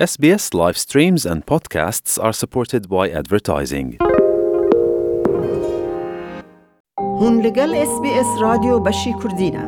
SBS live streams and podcasts are supported by advertising. Hûn li gel SBS Radyo beşî Kurdî ne.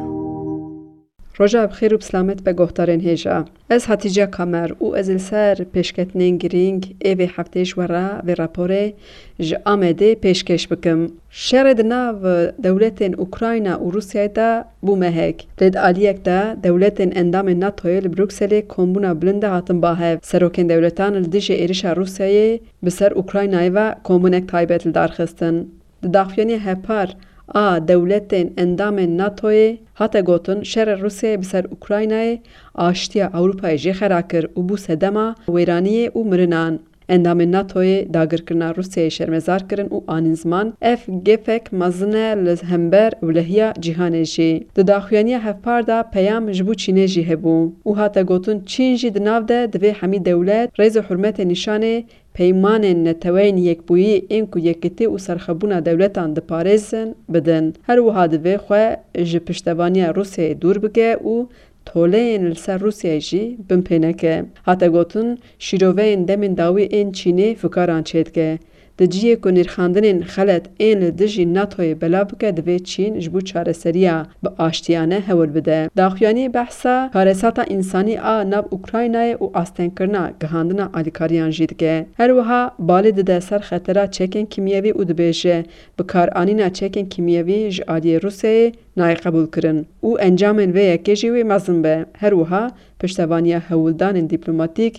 Roja bi xêr û bi silamet be guhdarên hêja. Ez Hatîce Kamer û ez li ser pêşketinên girîng ê vê hefteyê ji we re vê raporê ji Amedê pêşkêş bikim. Şerê di nav dewletên Ukrayna û Rûsyayê de Bû mehek. Lê di aliyek de dewletên endamên NATO'yê li Brukselê kombûna bilind e hatin ba hev. Serokên dewletan li dijî êrişa Rûsyayê bi ser Ukraynayê ve kombûnek taybet li dar xistin. Di daxuyaniya hevpar a dewletên endamên NATO'yê hate gotin şerê Rûsyayê bi ser Ukraynayê aştiya Ewropayê jê xera kir û bû sedema wêraniyê û mirinan. Endamên NATO'yê dagirkirina Rûsyayê şermezar kirin û anîn ziman, Ev gefek mezin e li hember wlehiya cîhanê jî. Di daxuyaniya hevpar de peyam ji bo Çînê jî hebû û hate gotin Çîn jî di nav de divê hemî dewlet rêz û hurmetê nîşanê peymanên neteweyên yekbûyî ên ku yekitî û serxwebûna dewletan diparêzin bidin. Her wiha divê xwe ji piştevaniya Rûsyayê dûr bike û Toleyên li ser Rûsyayê jî bin pê neke. Hate gotin, şîroveyên demên dawî ên Çînê fikaran çêdike. Di cihê ku nirxandinên xelet ên li dijî NATO'yê belav bike divê Çîn ji bo çareseriya bi aştiyane hewil bide. Daxuyanî behsa karesata însanî a nav Ukraynayê û astengkirina gihandina alîkariyan jî dike. Her wiha balê dide ser xetera çekên kîmyevî û dibêje, bikaranîna çekên kîmyevî ji aliyê Rûsyayê nayê qebûlkirin û encamên vê yekê jî wê mezin be, her wiha piştevaniya hewldanên dîplomatîk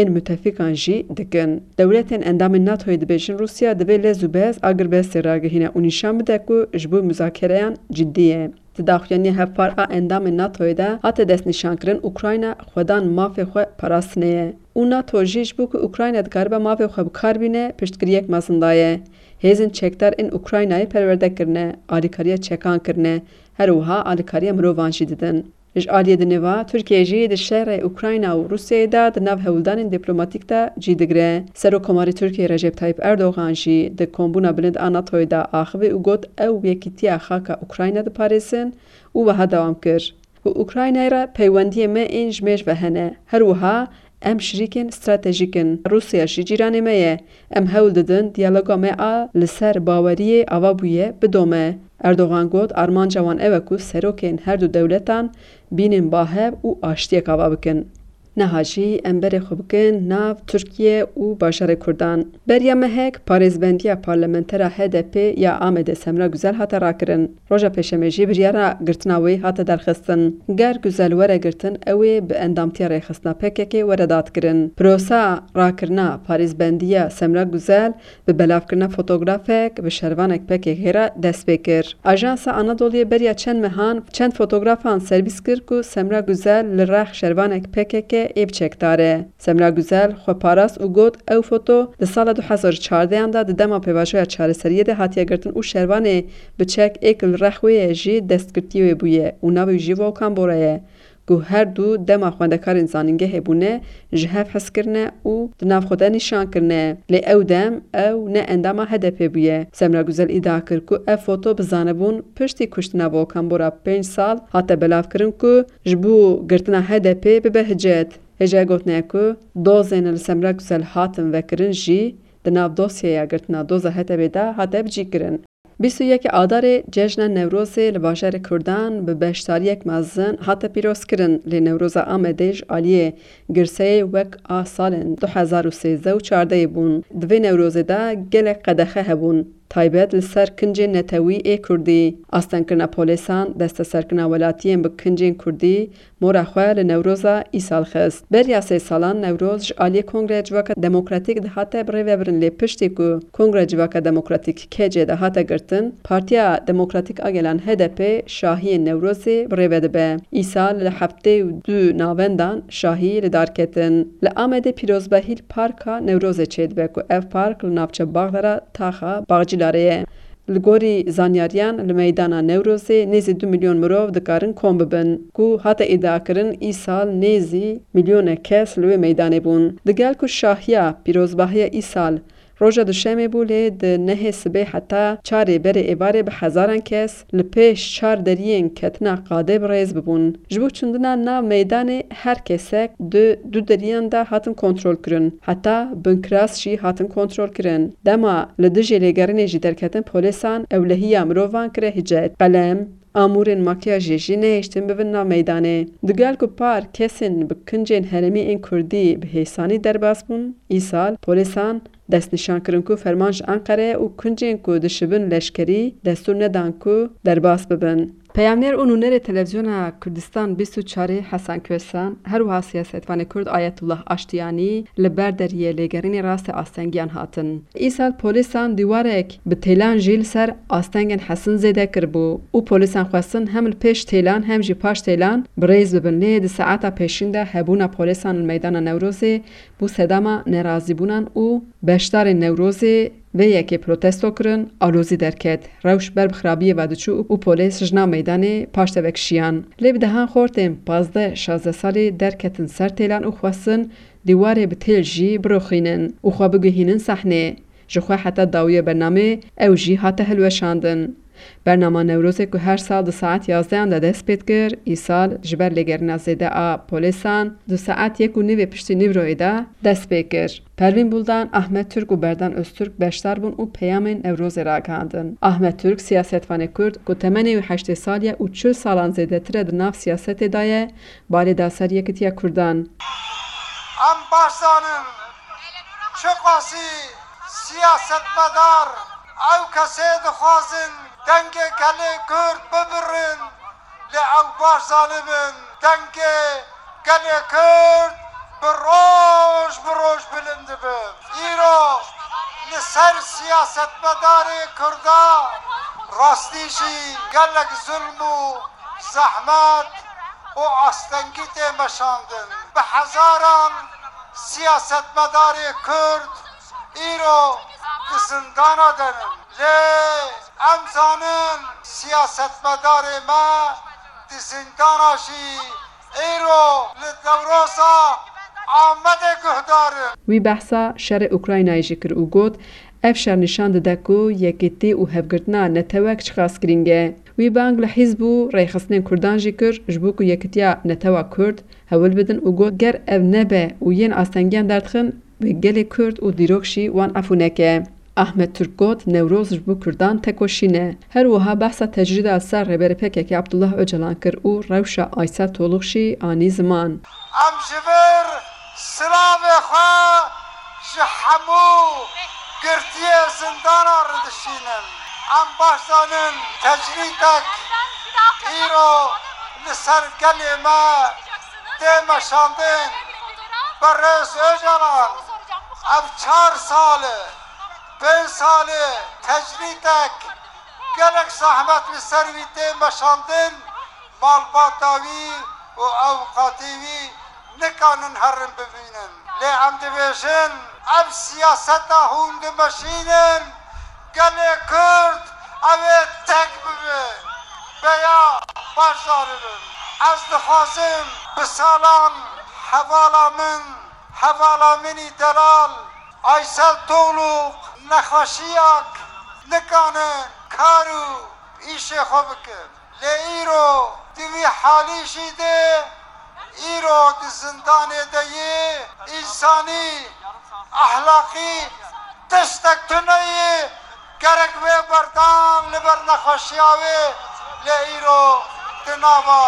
ên mutefîkan jî dikin. Dewletên endamên NATO'yê dibêjin Rûsya divê lez û bez a girbestê ragihîne û nîşan bide ku ji bo muzakereyan cidî ye. Di daxuyaniyê hevpar a endamên NATO'yê de hate destnîşankirin Ukrayna xwedan mafê xwe parastinê ye û NATO jî ji bo ku Ukrayna dikaribe mafê xwe bi kar bîne piştgiriyek mezin daye. Hêzên çekdar ên Ukraynayê perwerde kirine, alîkariya çekan kirine, her wiha alîkariya mirovan jî didin. Ji aliyê di nêva Tirkiyeyê jî di şerê Ukrayna û Rûsyayê de di nav hewldanên dîplomatîk de cî digire. Serokkomarê Tirkiyeyê Recep Tayyîp Erdogan jî di kombûna bilind a NATO'yê de axivî û got ew yekîtiya xaka Ukrayna diparêzin û wiha dewam kir, Û Ukraynayê re peywendiyên me ên ji mêj ve hene. Her wiha em şirîkên stratejîk in. Rûsya jî cîranê me ye. Em hewl didin diyaloga me a li ser baweriyê ava bûye bidome. Erdogan got armanca wan ew e ku serokên her du dewletan bînin bahev û aştiyek ava bikin. Niha jî em berê xwe bikin nav Tirkiye û bajarê Kurdan. Beriya mehek parêzbendiya parlamentera HDP'ê ya Amedê Semra Guzel hate rakirin. Roja pêşemê jî biryara girtina wê hate derxistin. Ger Guzel were girtin ew ê bi endamtiya rêxistina PKK'ê were dadkirin. Pirosa rakirina parêzbendiya Semra Guzel Bi belavkirina fotografek bi şervanek pkk re dest pê kir. Ajansa Anadolu'yê beriya çend mehan çend fotografan servîs kir ku Semra Guzel li rex şervanek pkk ê bi çekdare. Semra Guzel xwe parast û got ew foto di sala du hezar û çardeh an de di dema pêvajoya çareseriyê de hatiye girtin û şervanê bi çek ê ku li rex wê ye jî destgirtiyê wê bûye û navê wî jî Volkan Bora ye ku her du dema xwendekarên zanîngehê bûne ji hev hez kirine û di nav xwe de nîşan kirine. Lê ew dem ew ne endama HDP'ê bûye. Semra Guzel îdia kir ku ev foto bi zanebûn piştî kuştina Volkan Bora pênc sal hate belavkirin ku ji bo girtina HDP'ê bibe hicet. Hêja gotinê ku dozên li Semra Guzel hatin vekirin jî di nav dosyeya girtina doza HDP'ê de hate bicîkirin. Bîst û yek Adarê cejna Newrozê li bajarê Kurdan bi beşdariyek mezin hate pîrozkirin lê Newroza Amedê ji aliyê girseyê wek a salên du hezar û sêzdeh û çardehê bûn. Di vê Newrozê de gelek qedexe hebûn taybet li ser kincên netewî ê Kurdî. Astengkirina polêsan, desteserkirina welatiyên bi kincên Kurdî Mora xwe li Newroza îsal xist. Beriya sê salan Newroz ji aliyê Kongreya Civaka Demokratîk dihate birêvebirin lê piştî ku Kongreya Civaka Demokratîk, KCD, hate girtin, Partiya Demokratîk a Gelan, hdp, şahiyên Newrozê birêve dibe. Îsal li heftê û du navendan şahî li dar ketin. Li Amedê pîrozbehî li Parka Newrozê çêdibe ku ev park li navçe Baxdera Taxa Baxcîlarê ye. Li gorî zanyariyan li meydana Newrozê nêzî du milyon mirov dikarin kom bibin. Ku hate îdiakirin îsal nêzî milyonek kes li wê meydanê bûn. Digel ku şahiya pîrozbahiya îsal roja duşemê bû lê di nehê sibê heta çarê berê êvarê bi hezaran kes li pêş çar deriyên ketina qadê bi rêz bibûn. Ji bo çundina nav meydanê Her kesek di du deriyan de hatin kontrolkirin, heta Binkiras jî hatin kontrolkirin. Dema li dijî lêgerînê jî derketin polîsan ewlehiya mirovan kire hicet. Qelem, amûrên makiyajê jî nehêştin bibin nav meydanê. Digel ku par kesên bi kincên herêmî ên kurdî bi hêsanî derbas bûn, îsal polîsan, Destnîşan kirin ku ferman ji Enqere û kuncên ku dişibin leşkerî destûr nedan ku derbas bibin. Peyamnêr û nûnerê Televîzyona Kurdistan bîst û çarê Hesen Kosan her wiha siyasetvanê Kurd Ayetullah Aştiyanî li ber deriyê lêgerînê rastê astengiyan hatin. Îsal polîsan dîwarek bi têlan jî li ser astengên Hesen zêde kiribû û polîsan xwestin hem li pêş têlan hem jî paş têlan bi rêz bibin lê di saeta pêşîn de hebûna polîsan li meydana Newrozê bû sedema nerazîbûnan û beşdarên Newrozê vê yekê protesto kirin, alozî derket, rewş ber bi xirabiyê ve diçû û polês jina meydanê paş tevek şiyan. Lê bi dehan xor tên pazdeh, şazdeh salî derketin ser têlan û xwestin dîwarê bi têl jî biroxînin û xwe bigihînin sahnê. Ji xwe heta dawiyê bernameyê ew jî hate hilweşandin. Bernama Newrozê ku her sal di saet yazdeyan de dest pê dikir, îsal ji ber lêgerîna zêde a polêsan di saet yek û nîvê piştî nîvroyê de dest pê kir. Pervîn Buldan, Ahmet Turk û Berdan Ozturk beşdar bûn û peyamên Newrozê ragihandin. Ahmet Turk, siyasetvanê kurd ku temenê wî heştê sal ye û çil salan zêdetir e di nav siyasetê de ye, Balê da ser Yekitiya Kurdan. Em baş zanin çiqasî siyasetmedar ew kesê dixwazin dengê gelê Kurd bibirin lê ew baş zanibin dengê gelê Kurd bi roj bi roj bilind dibin. Îro li ser siyasetmedarê Kurda rastî jî gelek zulm û zehmet û astengî tê meşandin. Bi hezaran siyasetmedarê Kurd îro di zindana de ne. Lê em zanin siyasetmedarê me di zindana jî îro li Newroza Amedê guhdar in. Wî behsa şerê Ukraynayê jî kir û got, Ev şer nîşan dide ku yekîtî û hevgirtina netewek çiqas girîng e. Wî bang li hîzb û rêxistinên Kurdan jî kir ji bo ku yekitiya netewa Kurd hewil bidin û got, Ger ev nebe û yên astengiyan derdixin, wê gelê Kurd û dîrok jî wan efû neke. Ahmet Turk got, Newroz ji bo Kurdan tekoşîn e. Her wiha behsa tecrîda li ser Rêberê pkk Abdullah Ocalan kir û rewşa Aysel Tolux jî anî ziman. Em ji vir Silavê xwe ji hemû girtiyê zindana re dişînim. Em baş zanin tecrîdek îro li ser gelê me tê meşandin. Berêz Ocalan ev çar sal e, pênc sal e tecrîdek gelek zehmet li ser wî tê meşandin, malbata wî û ewqatê wî, Nikanin herin bibînin. Lê em dibêjin ev siyaseta hûn dimeşînin gelê Kurd ew ê tek bibe. Peya bajarê bin. Ez dixwazim bi salan hevala min, hevala minî delal Aysel Togluq nexweşiyak nikanin kar û îşê xwe bikin. Lê îro di vî halî jî de îro di zindanê de yê însanî, ehlaqî tiştek tune yê. Gerek vê berdan li ber nexweşiya wê lê îro di nava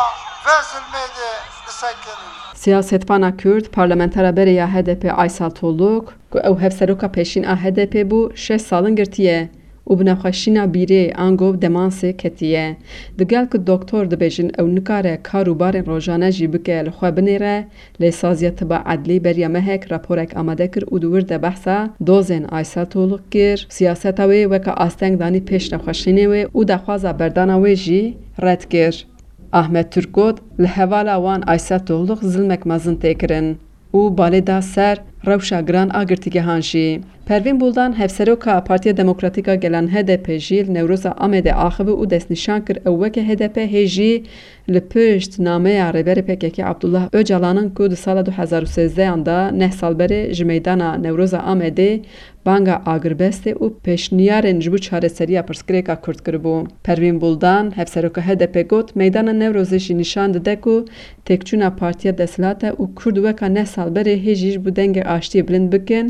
vê zilmê de disekinî. Siyasetvana Kurd, Parlamentera berê ya HDP'ê Aysal Toluk, ku ew hevseroka pêşîn a HDP'ê bû, şeş sal in girtiye. û bi nexweşîna bîrê ango demansê ketiye. Digel ku doktor dibêjin ew nikare kar û barên rojane jî bike li xwe binêre, lê Saziya Tiba Edlî beriya mehek raporek amade kir û di wir de behsa dozên Aysel Toluk kir, siyaseta wê weke asteng danî pêş nexweşînê wê û daxwaza berdana wê jî red kir. Ahmet Turk got, Li hevala wan Aysel Toluk zilmek mezin tê kirin. û balê da ser rewşa giran a girtîgehan jî. Pervîn Buldan Hevseroka Partiya Demokratîk a Gelan hdp jî li Newroza Amedê axivî û destnîşan kir ew weke hdp hê jî li pişt nameya Rêberê PKK'ê Abdullah Ocalan in ku di sala du hezar û sêzdeh yan da neh sal berê ji meydana Newroza Amedê Banga agirbestê û pêşniyarên ji bo çareseriya pirsgirêka Kurd kiribû. Perwîn Buldan, Hevseroka HDP'ê got, Meydana Newrozê jî nîşan dide ku têkçûna partiya desthilate û Kurd weka neh sal berê hê jî ji bo dengê aştiyê bilind bikin,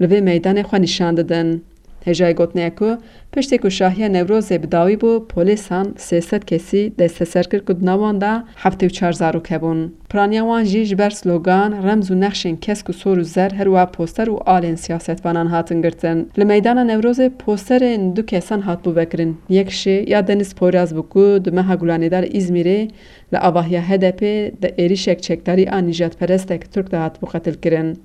li vê meydanê xwe nîşan didin. Hêjayê got neye ku Piştî ku şahiya Newrozê bi dawî bû, polîsan sê sed kesî desteser kir ku di nav wan de heftê û çar zarok hebûn. Piraniya wan jî ji ber slogan, remz û nexşên kesk û sor û zer her wiha poster û alên siyasetvanan hatin girtin. Li meydana Newrozê posterên du kesan hatibû vekirin. Yek jî ya Deniz Poyraz bû ku di meha Gulanê de li Îzmîrê li avahiya HDP'ê di êrîşek çekdarî a nîjadperesteke Tirk de hatibû qetilkirin.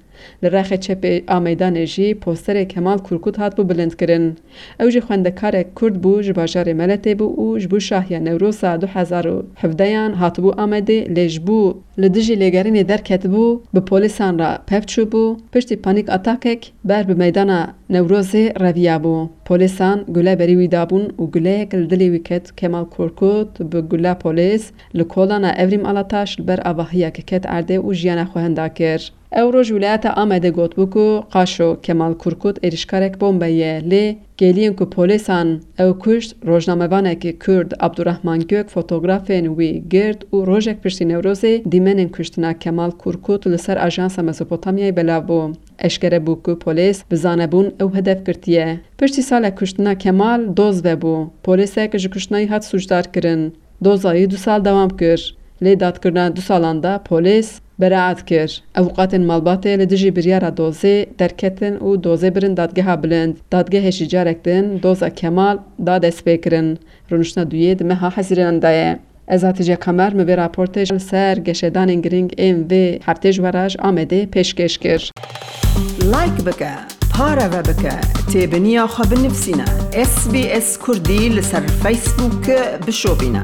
Li rexê çepê a meydanê jî posterê Kemal Kurkut hatbû bilindkirin. Ew jî xwendekarek Kurd bû ji bajarê Meletê bû û ji bo şahiya Newrosa du hezar û hevdeh yan hatibû Amedê lê ji bo li dijî lêgerînê derketibû bi polîsan re pevçûbû piştî panîk atakek ber bi meydana Newrozê reviyabû polîsan gule berî wî dabûn û guleyek li dilê wî ket Kemal Kurkut bi gule polîs Li kolana Evrîm Alataş li ber avahiyek ket erdê û jiyana xwe henda kir. Ew roj wileyeta Amedê gotibû ku qaşo Kemal Kurkut êrîşkarek bombe ye lê gêliyên ku polêsan ew kuşt rojnamevanekî Kurd Abdurehman Gök fotografên wî girt û rojek piştî Newrozê dîmenên kuştina Kemal Kurkut li ser Ajansa Mezopotamyayê belav bû. Eşkere bû ku polês bi zanebûn ew hedef girtiye. Piştî salek kuştina Kemal doz vebû. Polêsek ji kuştinayî hat sûcdar kirin. Dozayî du sal dewam kir. Lê dadkirina du salan de polîs beraet kir. Avûkatên malbatê li dijî biryara dozê derketin û dozê birin Dadgeha Bilind. Dadgehê jî carek din doza Kemal da destpêkirin. Rûniştina duyê di meha Hezîrênan de ye. Ez Hatice Kamer me vê raportê li ser geşedanên girîng ên vê heftê ji we re ji Amedê pêşkêş kir. Like bike. Pareve bike têbiniya xwe binivsîne. SBS Kurdî li ser Facebook bişopîne.